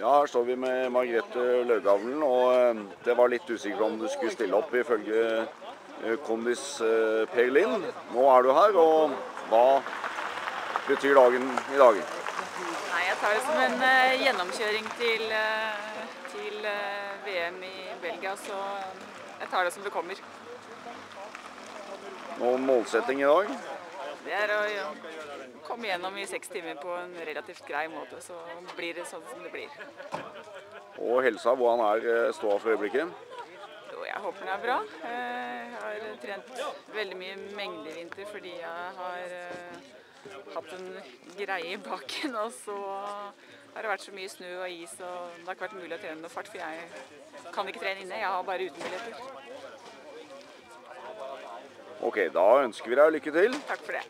Ja, her står vi med Margrethe Løgavlen, og eh, det var litt usikker om du skulle stille opp ifølge eh, kondis eh, Per Lind. Nå er du her, og hva betyr dagen i dag? Nei, jeg tar det som en uh, gjennomkjøring til, uh, til uh, VM i Belgia, så jeg tar det som det kommer. Noen målsetting i dag? Det er å komme gjennom i seks timer på en relativt grei måte, så blir det sånn som det blir. Og helsa, hvordan er eh, ståa for øyeblikket? Jo, jeg håper den er bra. Eh, Jeg har trent veldig mye mengde i vinter fordi jeg har eh, hatt en greie i baken, og så har det vært så mye snø og is, og det har ikke vært mulig å trene noe fart, for jeg kan ikke trene inne. Jeg har bare utenbilletter. Ok, da ønsker vi deg lykke til. Takk for det.